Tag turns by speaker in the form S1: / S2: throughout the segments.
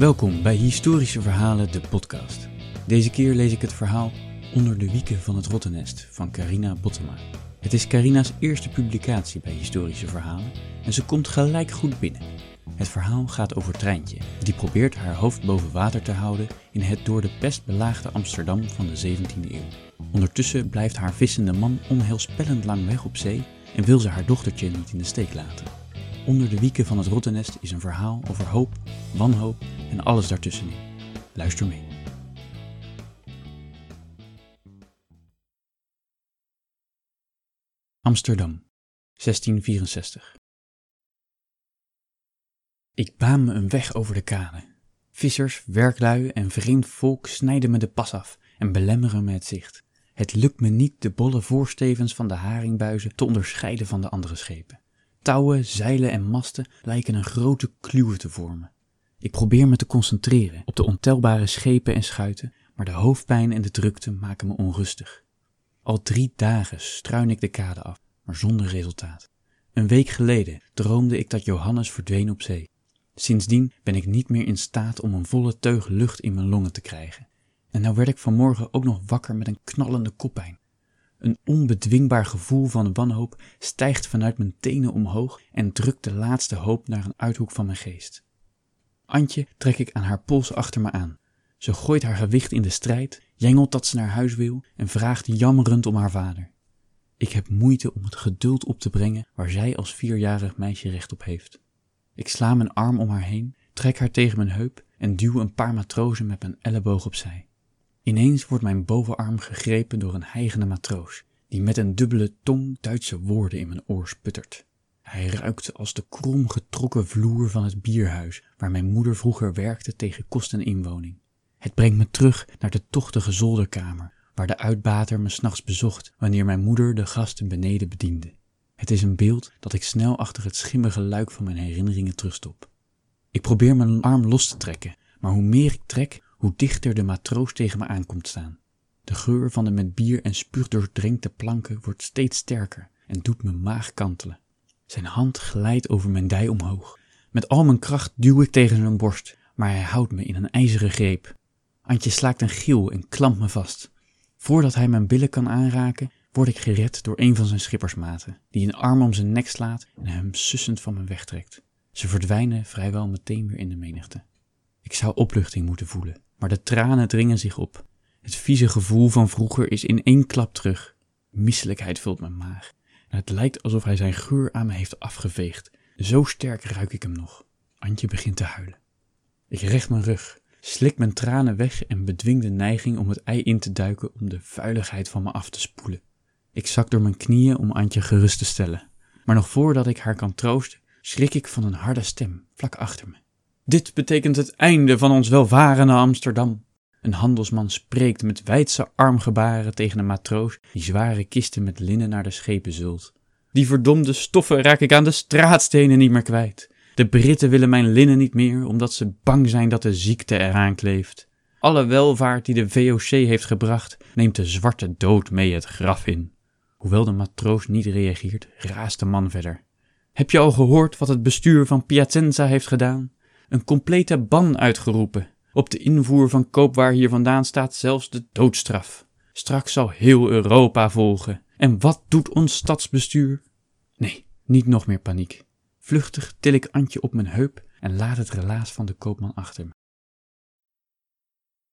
S1: Welkom bij Historische Verhalen, de podcast. Deze keer lees ik het verhaal Onder de wieken van het Rottenest van Carina Bottema. Het is Carina's eerste publicatie bij Historische Verhalen en ze komt gelijk goed binnen. Het verhaal gaat over Treintje, die probeert haar hoofd boven water te houden in het door de pest belaagde Amsterdam van de 17e eeuw. Ondertussen blijft haar vissende man onheilspellend lang weg op zee en wil ze haar dochtertje niet in de steek laten. Onder de wieken van het Rottenest is een verhaal over hoop, wanhoop en alles daartussenin. Luister mee. Amsterdam, 1664. Ik baan me een weg over de kade. Vissers, werklui en vreemd volk snijden me de pas af en belemmeren me het zicht. Het lukt me niet de bolle voorstevens van de haringbuizen te onderscheiden van de andere schepen. Touwen, zeilen en masten lijken een grote kluwe te vormen. Ik probeer me te concentreren op de ontelbare schepen en schuiten, maar de hoofdpijn en de drukte maken me onrustig. Al drie dagen struin ik de kade af, maar zonder resultaat. Een week geleden droomde ik dat Johannes verdween op zee. Sindsdien ben ik niet meer in staat om een volle teug lucht in mijn longen te krijgen. En nou werd ik vanmorgen ook nog wakker met een knallende koppijn. Een onbedwingbaar gevoel van wanhoop stijgt vanuit mijn tenen omhoog en drukt de laatste hoop naar een uithoek van mijn geest. Antje trek ik aan haar pols achter me aan. Ze gooit haar gewicht in de strijd, jengelt dat ze naar huis wil en vraagt jammerend om haar vader. Ik heb moeite om het geduld op te brengen waar zij als vierjarig meisje recht op heeft. Ik sla mijn arm om haar heen, trek haar tegen mijn heup en duw een paar matrozen met mijn elleboog opzij. Ineens wordt mijn bovenarm gegrepen door een hijgende matroos, die met een dubbele tong Duitse woorden in mijn oor sputtert. Hij ruikt als de krom getrokken vloer van het bierhuis waar mijn moeder vroeger werkte tegen kost en inwoning. Het brengt me terug naar de tochtige zolderkamer, waar de uitbater me s'nachts bezocht wanneer mijn moeder de gasten beneden bediende. Het is een beeld dat ik snel achter het schimmige luik van mijn herinneringen terugstop. Ik probeer mijn arm los te trekken, maar hoe meer ik trek, hoe dichter de matroos tegen me aankomt staan. De geur van de met bier en spuug doordrenkte planken wordt steeds sterker en doet mijn maag kantelen. Zijn hand glijdt over mijn dij omhoog. Met al mijn kracht duw ik tegen zijn borst, maar hij houdt me in een ijzeren greep. Antje slaakt een gil en klampt me vast. Voordat hij mijn billen kan aanraken, word ik gered door een van zijn schippersmaten, die een arm om zijn nek slaat en hem sussend van me wegtrekt. Ze verdwijnen vrijwel meteen weer in de menigte. Ik zou opluchting moeten voelen, maar de tranen dringen zich op. Het vieze gevoel van vroeger is in één klap terug. Misselijkheid vult mijn maag. En het lijkt alsof hij zijn geur aan me heeft afgeveegd. Zo sterk ruik ik hem nog. Antje begint te huilen. Ik recht mijn rug, slik mijn tranen weg en bedwing de neiging om het ei in te duiken om de vuiligheid van me af te spoelen. Ik zak door mijn knieën om Antje gerust te stellen. Maar nog voordat ik haar kan troosten, schrik ik van een harde stem vlak achter me. Dit betekent het einde van ons welvarende Amsterdam. Een handelsman spreekt met wijdse armgebaren tegen een matroos die zware kisten met linnen naar de schepen zult. Die verdomde stoffen raak ik aan de straatstenen niet meer kwijt. De Britten willen mijn linnen niet meer, omdat ze bang zijn dat de ziekte eraan kleeft. Alle welvaart die de VOC heeft gebracht, neemt de zwarte dood mee het graf in. Hoewel de matroos niet reageert, raast de man verder. Heb je al gehoord wat het bestuur van Piacenza heeft gedaan? Een complete ban uitgeroepen. Op de invoer van koopwaar hier vandaan staat zelfs de doodstraf. Straks zal heel Europa volgen. En wat doet ons stadsbestuur? Nee, niet nog meer paniek. Vluchtig til ik Antje op mijn heup en laat het relaas van de koopman achter me.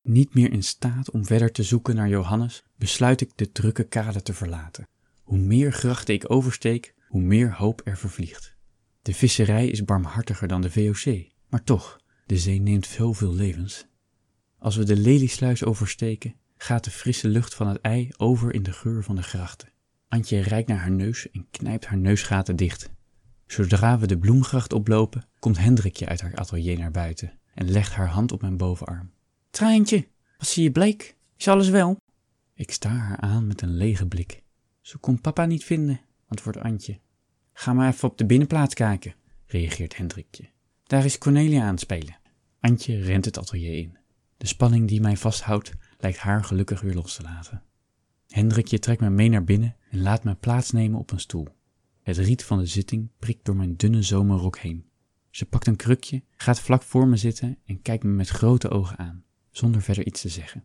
S1: Niet meer in staat om verder te zoeken naar Johannes, besluit ik de drukke kade te verlaten. Hoe meer grachten ik oversteek, hoe meer hoop er vervliegt. De visserij is barmhartiger dan de VOC, maar toch, de zee neemt zoveel levens. Als we de Leliesluis oversteken, gaat de frisse lucht van het ei over in de geur van de grachten. Antje reikt naar haar neus en knijpt haar neusgaten dicht. Zodra we de bloemgracht oplopen, komt Hendrikje uit haar atelier naar buiten en legt haar hand op mijn bovenarm. Treintje, wat zie je bleek? Is alles wel? Ik sta haar aan met een lege blik. Ze kon papa niet vinden, antwoordt Antje. Ga maar even op de binnenplaats kijken, reageert Hendrikje. Daar is Cornelia aan het spelen. Antje rent het atelier in. De spanning die mij vasthoudt, lijkt haar gelukkig weer los te laten. Hendrikje trekt me mee naar binnen en laat me plaatsnemen op een stoel. Het riet van de zitting prikt door mijn dunne zomerrok heen. Ze pakt een krukje, gaat vlak voor me zitten en kijkt me met grote ogen aan, zonder verder iets te zeggen.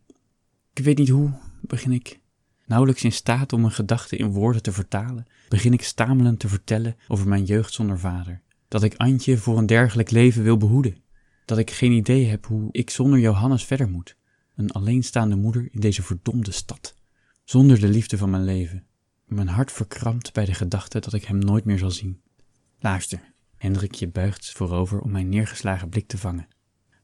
S1: Ik weet niet hoe, begin ik. Nauwelijks in staat om mijn gedachten in woorden te vertalen, begin ik stamelend te vertellen over mijn jeugd zonder vader. Dat ik Antje voor een dergelijk leven wil behoeden. Dat ik geen idee heb hoe ik zonder Johannes verder moet. Een alleenstaande moeder in deze verdomde stad. Zonder de liefde van mijn leven. Mijn hart verkrampt bij de gedachte dat ik hem nooit meer zal zien. Luister, Hendrikje buigt voorover om mijn neergeslagen blik te vangen.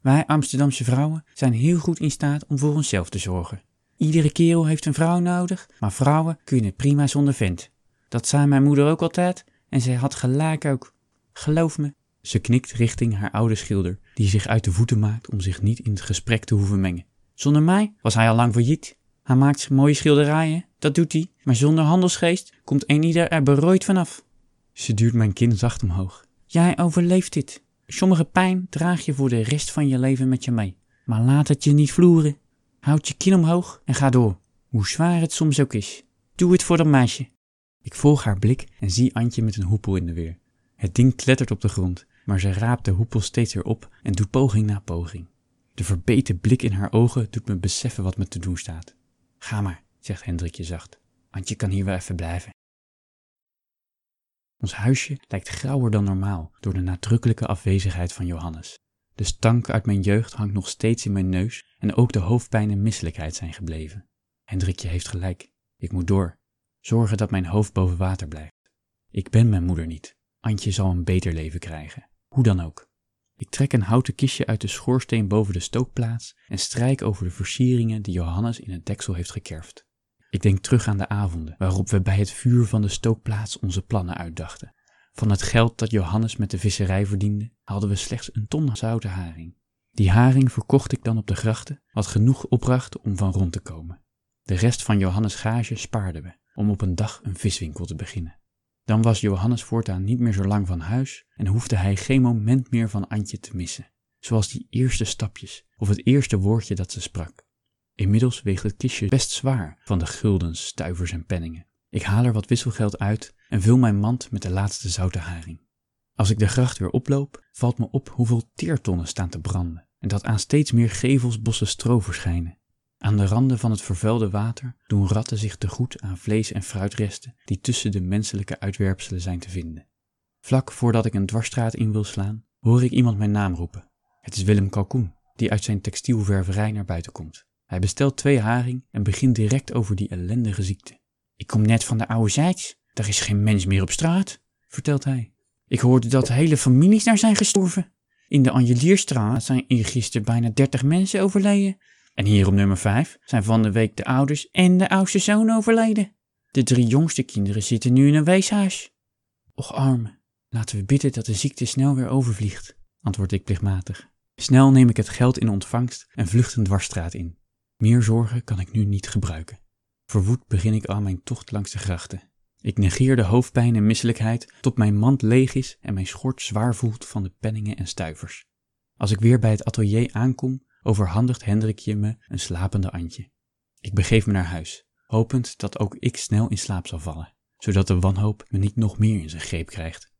S1: Wij Amsterdamse vrouwen zijn heel goed in staat om voor onszelf te zorgen. Iedere kerel heeft een vrouw nodig, maar vrouwen kunnen prima zonder vent. Dat zei mijn moeder ook altijd en zij had gelijk ook. Geloof me. Ze knikt richting haar oude schilder, die zich uit de voeten maakt om zich niet in het gesprek te hoeven mengen. Zonder mij was hij al lang failliet. Hij maakt mooie schilderijen, dat doet hij, maar zonder handelsgeest komt een ieder er berooid vanaf. Ze duurt mijn kin zacht omhoog. Jij overleeft dit. Sommige pijn draag je voor de rest van je leven met je mee. Maar laat het je niet vloeren. Houd je kin omhoog en ga door. Hoe zwaar het soms ook is. Doe het voor dat meisje. Ik volg haar blik en zie Antje met een hoepel in de weer. Het ding klettert op de grond, maar ze raapt de hoepel steeds weer op en doet poging na poging. De verbeten blik in haar ogen doet me beseffen wat me te doen staat. Ga maar, zegt Hendrikje zacht. Antje kan hier wel even blijven. Ons huisje lijkt grauwer dan normaal door de nadrukkelijke afwezigheid van Johannes. De stank uit mijn jeugd hangt nog steeds in mijn neus en ook de hoofdpijn en misselijkheid zijn gebleven. Hendrikje heeft gelijk. Ik moet door. Zorgen dat mijn hoofd boven water blijft. Ik ben mijn moeder niet. Antje zal een beter leven krijgen. Hoe dan ook. Ik trek een houten kistje uit de schoorsteen boven de stookplaats en strijk over de versieringen die Johannes in het deksel heeft gekerfd. Ik denk terug aan de avonden waarop we bij het vuur van de stookplaats onze plannen uitdachten. Van het geld dat Johannes met de visserij verdiende, hadden we slechts een ton zoute haring. Die haring verkocht ik dan op de grachten, wat genoeg opbracht om van rond te komen. De rest van Johannes' gage spaarden we, om op een dag een viswinkel te beginnen. Dan was Johannes voortaan niet meer zo lang van huis en hoefde hij geen moment meer van Antje te missen, zoals die eerste stapjes of het eerste woordje dat ze sprak. Inmiddels weegt het kistje best zwaar van de guldens, stuivers en penningen. Ik haal er wat wisselgeld uit en vul mijn mand met de laatste zoute haring. Als ik de gracht weer oploop, valt me op hoeveel teertonnen staan te branden en dat aan steeds meer gevels bossen stro verschijnen. Aan de randen van het vervuilde water doen ratten zich te goed aan vlees- en fruitresten die tussen de menselijke uitwerpselen zijn te vinden. Vlak voordat ik een dwarsstraat in wil slaan, hoor ik iemand mijn naam roepen. Het is Willem Kalkoen, die uit zijn textielververij naar buiten komt. Hij bestelt twee haring en begint direct over die ellendige ziekte. Ik kom net van de oude zijds. Daar is geen mens meer op straat, vertelt hij. Ik hoorde dat hele families daar zijn gestorven. In de Angelierstraat zijn gisteren bijna dertig mensen overleden. En hier op nummer 5 zijn van de week de ouders en de oudste zoon overleden. De drie jongste kinderen zitten nu in een weeshuis. Och arme, laten we bidden dat de ziekte snel weer overvliegt, antwoord ik plichtmatig. Snel neem ik het geld in ontvangst en vlucht een dwarsstraat in. Meer zorgen kan ik nu niet gebruiken. Verwoed begin ik aan mijn tocht langs de grachten. Ik negeer de hoofdpijn en misselijkheid tot mijn mand leeg is en mijn schort zwaar voelt van de penningen en stuivers. Als ik weer bij het atelier aankom, overhandigt Hendrikje me een slapende Antje. Ik begeef me naar huis, hopend dat ook ik snel in slaap zal vallen, zodat de wanhoop me niet nog meer in zijn greep krijgt.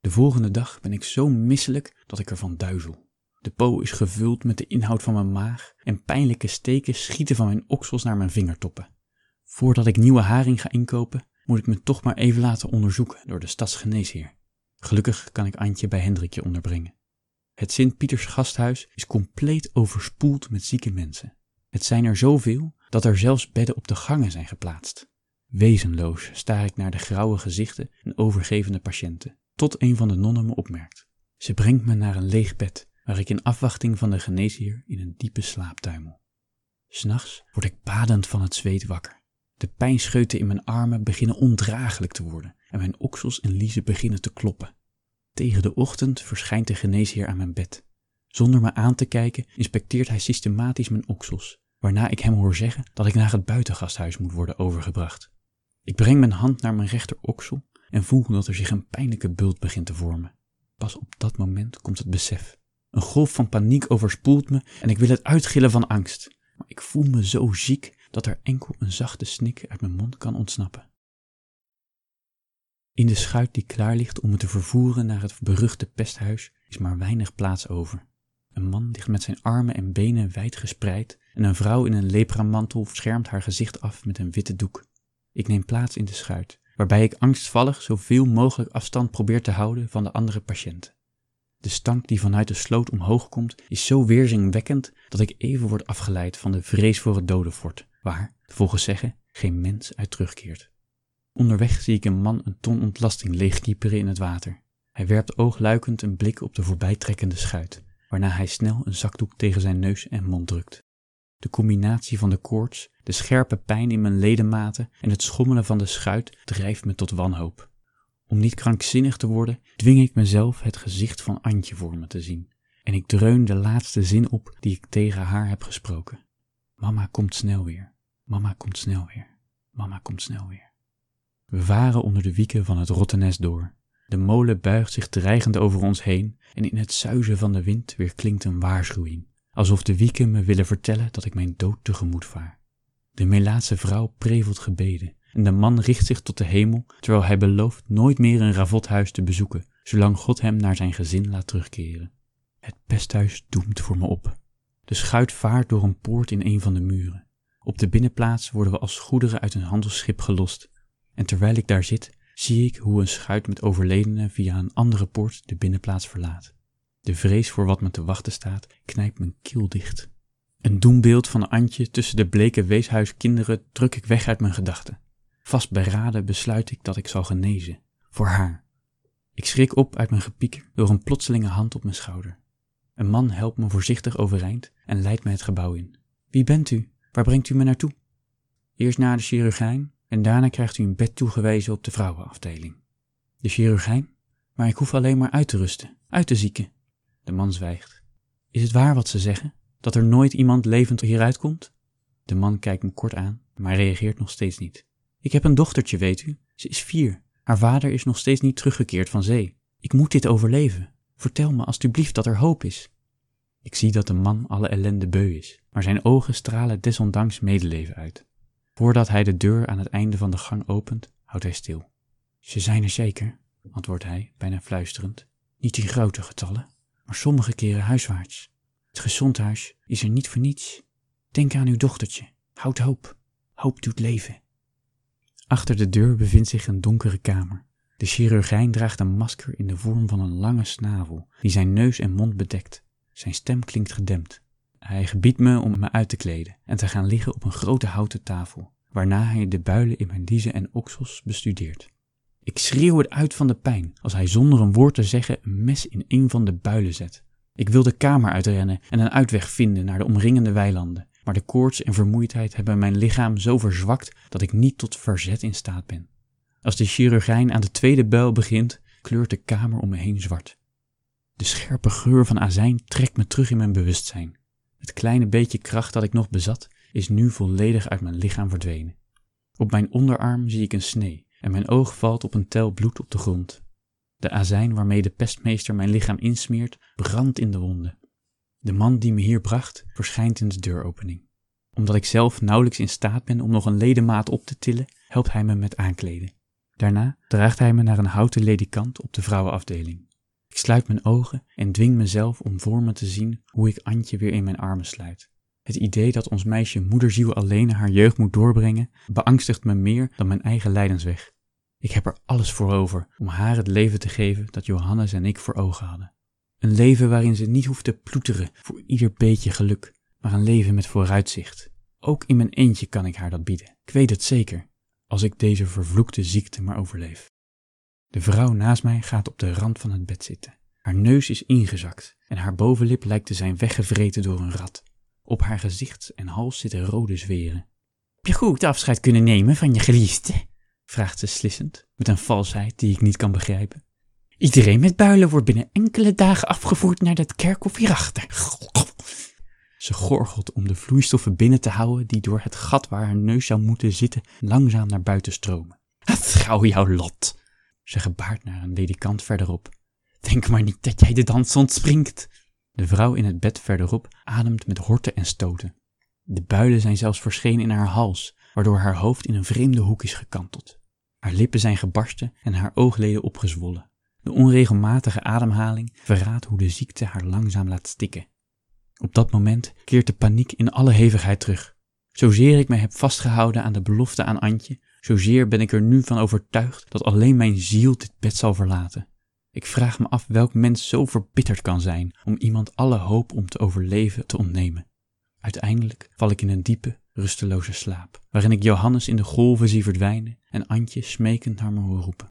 S1: De volgende dag ben ik zo misselijk dat ik ervan duizel. De po is gevuld met de inhoud van mijn maag en pijnlijke steken schieten van mijn oksels naar mijn vingertoppen. Voordat ik nieuwe haring ga inkopen, moet ik me toch maar even laten onderzoeken door de stadsgeneesheer. Gelukkig kan ik Antje bij Hendrikje onderbrengen. Het Sint-Pieters gasthuis is compleet overspoeld met zieke mensen. Het zijn er zoveel dat er zelfs bedden op de gangen zijn geplaatst. Wezenloos staar ik naar de grauwe gezichten en overgevende patiënten, tot een van de nonnen me opmerkt. Ze brengt me naar een leeg bed waar ik in afwachting van de geneesheer in een diepe slaap tuimel. S'nachts word ik badend van het zweet wakker. De pijnscheuten in mijn armen beginnen ondraaglijk te worden en mijn oksels en liezen beginnen te kloppen. Tegen de ochtend verschijnt de geneesheer aan mijn bed. Zonder me aan te kijken inspecteert hij systematisch mijn oksels, waarna ik hem hoor zeggen dat ik naar het buitengasthuis moet worden overgebracht. Ik breng mijn hand naar mijn rechteroksel en voel dat er zich een pijnlijke bult begint te vormen. Pas op dat moment komt het besef. Een golf van paniek overspoelt me en ik wil het uitgillen van angst. Maar ik voel me zo ziek dat er enkel een zachte snik uit mijn mond kan ontsnappen. In de schuit die klaar ligt om me te vervoeren naar het beruchte pesthuis is maar weinig plaats over. Een man ligt met zijn armen en benen wijd gespreid en een vrouw in een lepramantel schermt haar gezicht af met een witte doek. Ik neem plaats in de schuit, waarbij ik angstvallig zoveel mogelijk afstand probeer te houden van de andere patiënten. De stank die vanuit de sloot omhoog komt is zo weerzingwekkend dat ik even word afgeleid van de vrees voor het dodenfort, waar, volgens zeggen, geen mens uit terugkeert. Onderweg zie ik een man een ton ontlasting leegkieperen in het water. Hij werpt oogluikend een blik op de voorbijtrekkende schuit, waarna hij snel een zakdoek tegen zijn neus en mond drukt. De combinatie van de koorts, de scherpe pijn in mijn ledematen en het schommelen van de schuit drijft me tot wanhoop. Om niet krankzinnig te worden, dwing ik mezelf het gezicht van Antje voor me te zien. En ik dreun de laatste zin op die ik tegen haar heb gesproken. Mama komt snel weer. Mama komt snel weer. Mama komt snel weer. We varen onder de wieken van het Rottenes door. De molen buigt zich dreigend over ons heen en in het zuizen van de wind weer klinkt een waarschuwing, alsof de wieken me willen vertellen dat ik mijn dood tegemoet vaar. De Melaatse vrouw prevelt gebeden en de man richt zich tot de hemel terwijl hij belooft nooit meer een ravothuis te bezoeken, zolang God hem naar zijn gezin laat terugkeren. Het pesthuis doemt voor me op. De schuit vaart door een poort in een van de muren. Op de binnenplaats worden we als goederen uit een handelsschip gelost. En terwijl ik daar zit, zie ik hoe een schuit met overledenen via een andere poort de binnenplaats verlaat. De vrees voor wat me te wachten staat knijpt mijn keel dicht. Een doembeeld van Antje tussen de bleke weeshuiskinderen druk ik weg uit mijn gedachten. Vastberaden besluit ik dat ik zal genezen. Voor haar. Ik schrik op uit mijn gepieker door een plotselinge hand op mijn schouder. Een man helpt me voorzichtig overeind en leidt me het gebouw in. Wie bent u? Waar brengt u me naartoe? Eerst naar de chirurgijn en daarna krijgt u een bed toegewezen op de vrouwenafdeling. De chirurgijn? Maar ik hoef alleen maar uit te rusten, uit te zieken. De man zwijgt. Is het waar wat ze zeggen? Dat er nooit iemand levend hieruit komt? De man kijkt me kort aan, maar reageert nog steeds niet. Ik heb een dochtertje, weet u. Ze is vier. Haar vader is nog steeds niet teruggekeerd van zee. Ik moet dit overleven. Vertel me alstublieft dat er hoop is. Ik zie dat de man alle ellende beu is, maar zijn ogen stralen desondanks medeleven uit. Voordat hij de deur aan het einde van de gang opent, houdt hij stil. Ze zijn er zeker, antwoordt hij, bijna fluisterend. Niet in grote getallen, maar sommige keren huiswaarts. Het gezondhuis is er niet voor niets. Denk aan uw dochtertje. Houd hoop. Hoop doet leven. Achter de deur bevindt zich een donkere kamer. De chirurgijn draagt een masker in de vorm van een lange snavel, die zijn neus en mond bedekt. Zijn stem klinkt gedempt. Hij gebiedt me om me uit te kleden en te gaan liggen op een grote houten tafel, waarna hij de builen in mijn diezen en oksels bestudeert. Ik schreeuw het uit van de pijn als hij zonder een woord te zeggen een mes in een van de builen zet. Ik wil de kamer uitrennen en een uitweg vinden naar de omringende weilanden, maar de koorts en vermoeidheid hebben mijn lichaam zo verzwakt dat ik niet tot verzet in staat ben. Als de chirurgijn aan de tweede buil begint, kleurt de kamer om me heen zwart. De scherpe geur van azijn trekt me terug in mijn bewustzijn. Het kleine beetje kracht dat ik nog bezat, is nu volledig uit mijn lichaam verdwenen. Op mijn onderarm zie ik een snee en mijn oog valt op een tel bloed op de grond. De azijn waarmee de pestmeester mijn lichaam insmeert, brandt in de wonden. De man die me hier bracht, verschijnt in de deuropening. Omdat ik zelf nauwelijks in staat ben om nog een ledemaat op te tillen, helpt hij me met aankleden. Daarna draagt hij me naar een houten ledikant op de vrouwenafdeling. Ik sluit mijn ogen en dwing mezelf om voor me te zien hoe ik Antje weer in mijn armen sluit. Het idee dat ons meisje moederziel alleen haar jeugd moet doorbrengen, beangstigt me meer dan mijn eigen lijdensweg. Ik heb er alles voor over om haar het leven te geven dat Johannes en ik voor ogen hadden. Een leven waarin ze niet hoeft te ploeteren voor ieder beetje geluk, maar een leven met vooruitzicht. Ook in mijn eentje kan ik haar dat bieden. Ik weet het zeker, als ik deze vervloekte ziekte maar overleef. De vrouw naast mij gaat op de rand van het bed zitten. Haar neus is ingezakt en haar bovenlip lijkt te zijn weggevreten door een rat. Op haar gezicht en hals zitten rode zweren. Heb je goed afscheid kunnen nemen van je geliefde? vraagt ze slissend, met een valsheid die ik niet kan begrijpen. Iedereen met builen wordt binnen enkele dagen afgevoerd naar dat kerkhof hierachter. Ze gorgelt om de vloeistoffen binnen te houden die door het gat waar haar neus zou moeten zitten langzaam naar buiten stromen. Het gauw jouw lot. Ze gebaart naar een ledikant verderop. Denk maar niet dat jij de dans ontspringt. De vrouw in het bed verderop ademt met horten en stoten. De builen zijn zelfs verschenen in haar hals, waardoor haar hoofd in een vreemde hoek is gekanteld. Haar lippen zijn gebarsten en haar oogleden opgezwollen. De onregelmatige ademhaling verraadt hoe de ziekte haar langzaam laat stikken. Op dat moment keert de paniek in alle hevigheid terug. Zozeer ik mij heb vastgehouden aan de belofte aan Antje, zozeer ben ik er nu van overtuigd dat alleen mijn ziel dit bed zal verlaten. Ik vraag me af welk mens zo verbitterd kan zijn om iemand alle hoop om te overleven te ontnemen. Uiteindelijk val ik in een diepe, rusteloze slaap, waarin ik Johannes in de golven zie verdwijnen en Antje smekend naar me hoor roepen.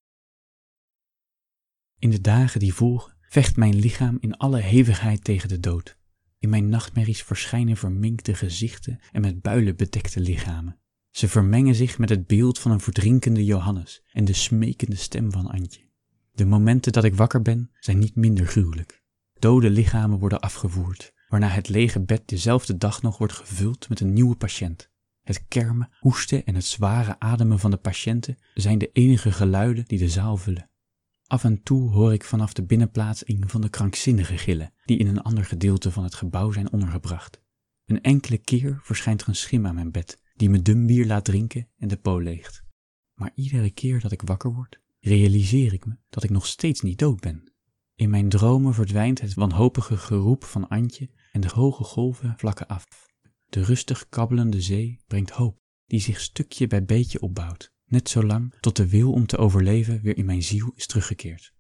S1: In de dagen die volgen vecht mijn lichaam in alle hevigheid tegen de dood. In mijn nachtmerries verschijnen verminkte gezichten en met builen bedekte lichamen. Ze vermengen zich met het beeld van een verdrinkende Johannes en de smekende stem van Antje. De momenten dat ik wakker ben zijn niet minder gruwelijk. Dode lichamen worden afgevoerd, waarna het lege bed dezelfde dag nog wordt gevuld met een nieuwe patiënt. Het kermen, hoesten en het zware ademen van de patiënten zijn de enige geluiden die de zaal vullen. Af en toe hoor ik vanaf de binnenplaats een van de krankzinnige gillen die in een ander gedeelte van het gebouw zijn ondergebracht. Een enkele keer verschijnt er een schim aan mijn bed die me dun bier laat drinken en de po leegt. Maar iedere keer dat ik wakker word, realiseer ik me dat ik nog steeds niet dood ben. In mijn dromen verdwijnt het wanhopige geroep van Antje en de hoge golven vlakken af. De rustig kabbelende zee brengt hoop, die zich stukje bij beetje opbouwt, net zolang tot de wil om te overleven weer in mijn ziel is teruggekeerd.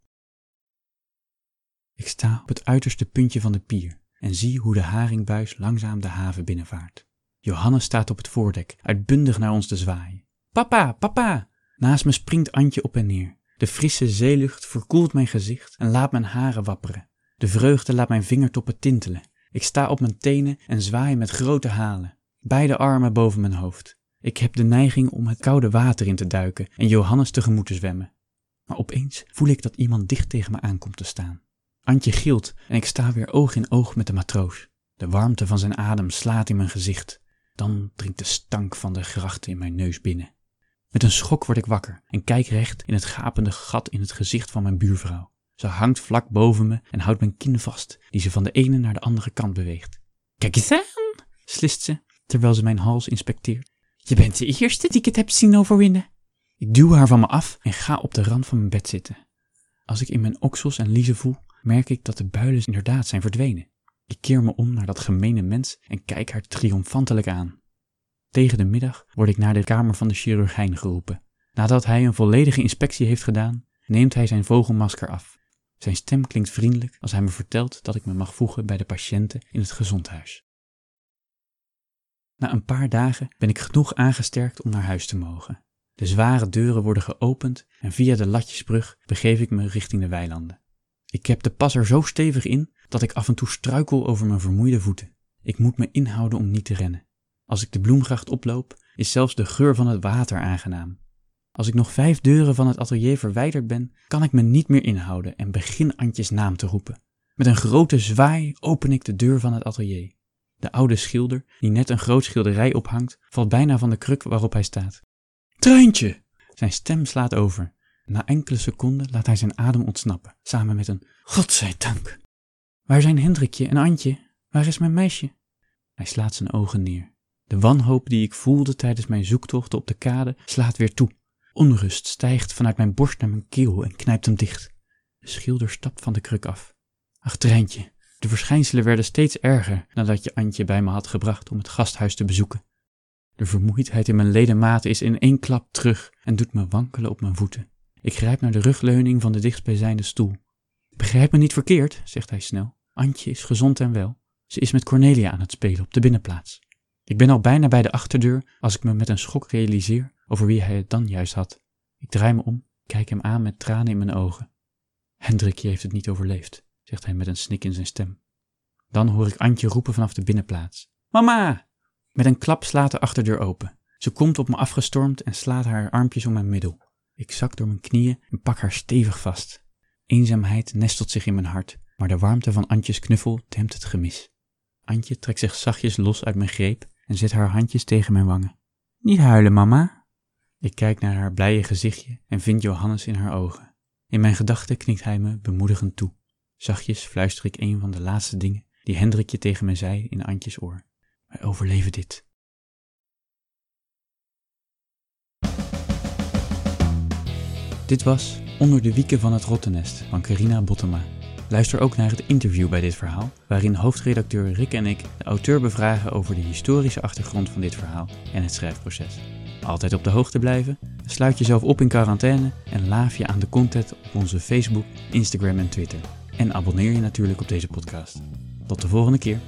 S1: Ik sta op het uiterste puntje van de pier en zie hoe de haringbuis langzaam de haven binnenvaart. Johannes staat op het voordek, uitbundig naar ons te zwaaien. Papa, papa! Naast me springt Antje op en neer. De frisse zeelucht verkoelt mijn gezicht en laat mijn haren wapperen. De vreugde laat mijn vingertoppen tintelen. Ik sta op mijn tenen en zwaai met grote halen, beide armen boven mijn hoofd. Ik heb de neiging om het koude water in te duiken en Johannes tegemoet te zwemmen. Maar opeens voel ik dat iemand dicht tegen me aankomt te staan. Antje gilt en ik sta weer oog in oog met de matroos. De warmte van zijn adem slaat in mijn gezicht. Dan dringt de stank van de grachten in mijn neus binnen. Met een schok word ik wakker en kijk recht in het gapende gat in het gezicht van mijn buurvrouw. Ze hangt vlak boven me en houdt mijn kin vast, die ze van de ene naar de andere kant beweegt. Kijk eens aan, slist ze, terwijl ze mijn hals inspecteert. Je bent de eerste die ik het heb zien overwinnen. Ik duw haar van me af en ga op de rand van mijn bed zitten. Als ik in mijn oksels en liezen voel, merk ik dat de builen inderdaad zijn verdwenen. Ik keer me om naar dat gemene mens en kijk haar triomfantelijk aan. Tegen de middag word ik naar de kamer van de chirurgijn geroepen. Nadat hij een volledige inspectie heeft gedaan, neemt hij zijn vogelmasker af. Zijn stem klinkt vriendelijk als hij me vertelt dat ik me mag voegen bij de patiënten in het gezondhuis. Na een paar dagen ben ik genoeg aangesterkt om naar huis te mogen. De zware deuren worden geopend en via de latjesbrug begeef ik me richting de weilanden. Ik heb de pas er zo stevig in dat ik af en toe struikel over mijn vermoeide voeten. Ik moet me inhouden om niet te rennen. Als ik de bloemgracht oploop, is zelfs de geur van het water aangenaam. Als ik nog vijf deuren van het atelier verwijderd ben, kan ik me niet meer inhouden en begin Antjes naam te roepen. Met een grote zwaai open ik de deur van het atelier. De oude schilder, die net een groot schilderij ophangt, valt bijna van de kruk waarop hij staat. Treintje! Zijn stem slaat over. Na enkele seconden laat hij zijn adem ontsnappen, samen met een Godzijdank. Waar zijn Hendrikje en Antje? Waar is mijn meisje? Hij slaat zijn ogen neer. De wanhoop die ik voelde tijdens mijn zoektocht op de kade slaat weer toe. Onrust stijgt vanuit mijn borst naar mijn keel en knijpt hem dicht. De schilder stapt van de kruk af. Ach, Treintje, de verschijnselen werden steeds erger nadat je Antje bij me had gebracht om het gasthuis te bezoeken. De vermoeidheid in mijn ledematen is in één klap terug en doet me wankelen op mijn voeten. Ik grijp naar de rugleuning van de dichtstbijzijnde stoel. Begrijp me niet verkeerd, zegt hij snel. Antje is gezond en wel. Ze is met Cornelia aan het spelen op de binnenplaats. Ik ben al bijna bij de achterdeur als ik me met een schok realiseer over wie hij het dan juist had. Ik draai me om, kijk hem aan met tranen in mijn ogen. Hendrikje heeft het niet overleefd, zegt hij met een snik in zijn stem. Dan hoor ik Antje roepen vanaf de binnenplaats. Mama! Met een klap slaat de achterdeur open. Ze komt op me afgestormd en slaat haar armpjes om mijn middel. Ik zak door mijn knieën en pak haar stevig vast. Eenzaamheid nestelt zich in mijn hart, maar de warmte van Antjes knuffel dempt het gemis. Antje trekt zich zachtjes los uit mijn greep en zet haar handjes tegen mijn wangen. Niet huilen, mama. Ik kijk naar haar blije gezichtje en vind Johannes in haar ogen. In mijn gedachten knikt hij me bemoedigend toe. Zachtjes fluister ik een van de laatste dingen die Hendrikje tegen me zei in Antjes oor. Wij overleven dit. Dit was Onder de wieken van het Rottennest van Carina Bottema. Luister ook naar het interview bij dit verhaal, waarin hoofdredacteur Rick en ik de auteur bevragen over de historische achtergrond van dit verhaal en het schrijfproces. Altijd op de hoogte blijven, sluit jezelf op in quarantaine en laaf je aan de content op onze Facebook, Instagram en Twitter. En abonneer je natuurlijk op deze podcast. Tot de volgende keer.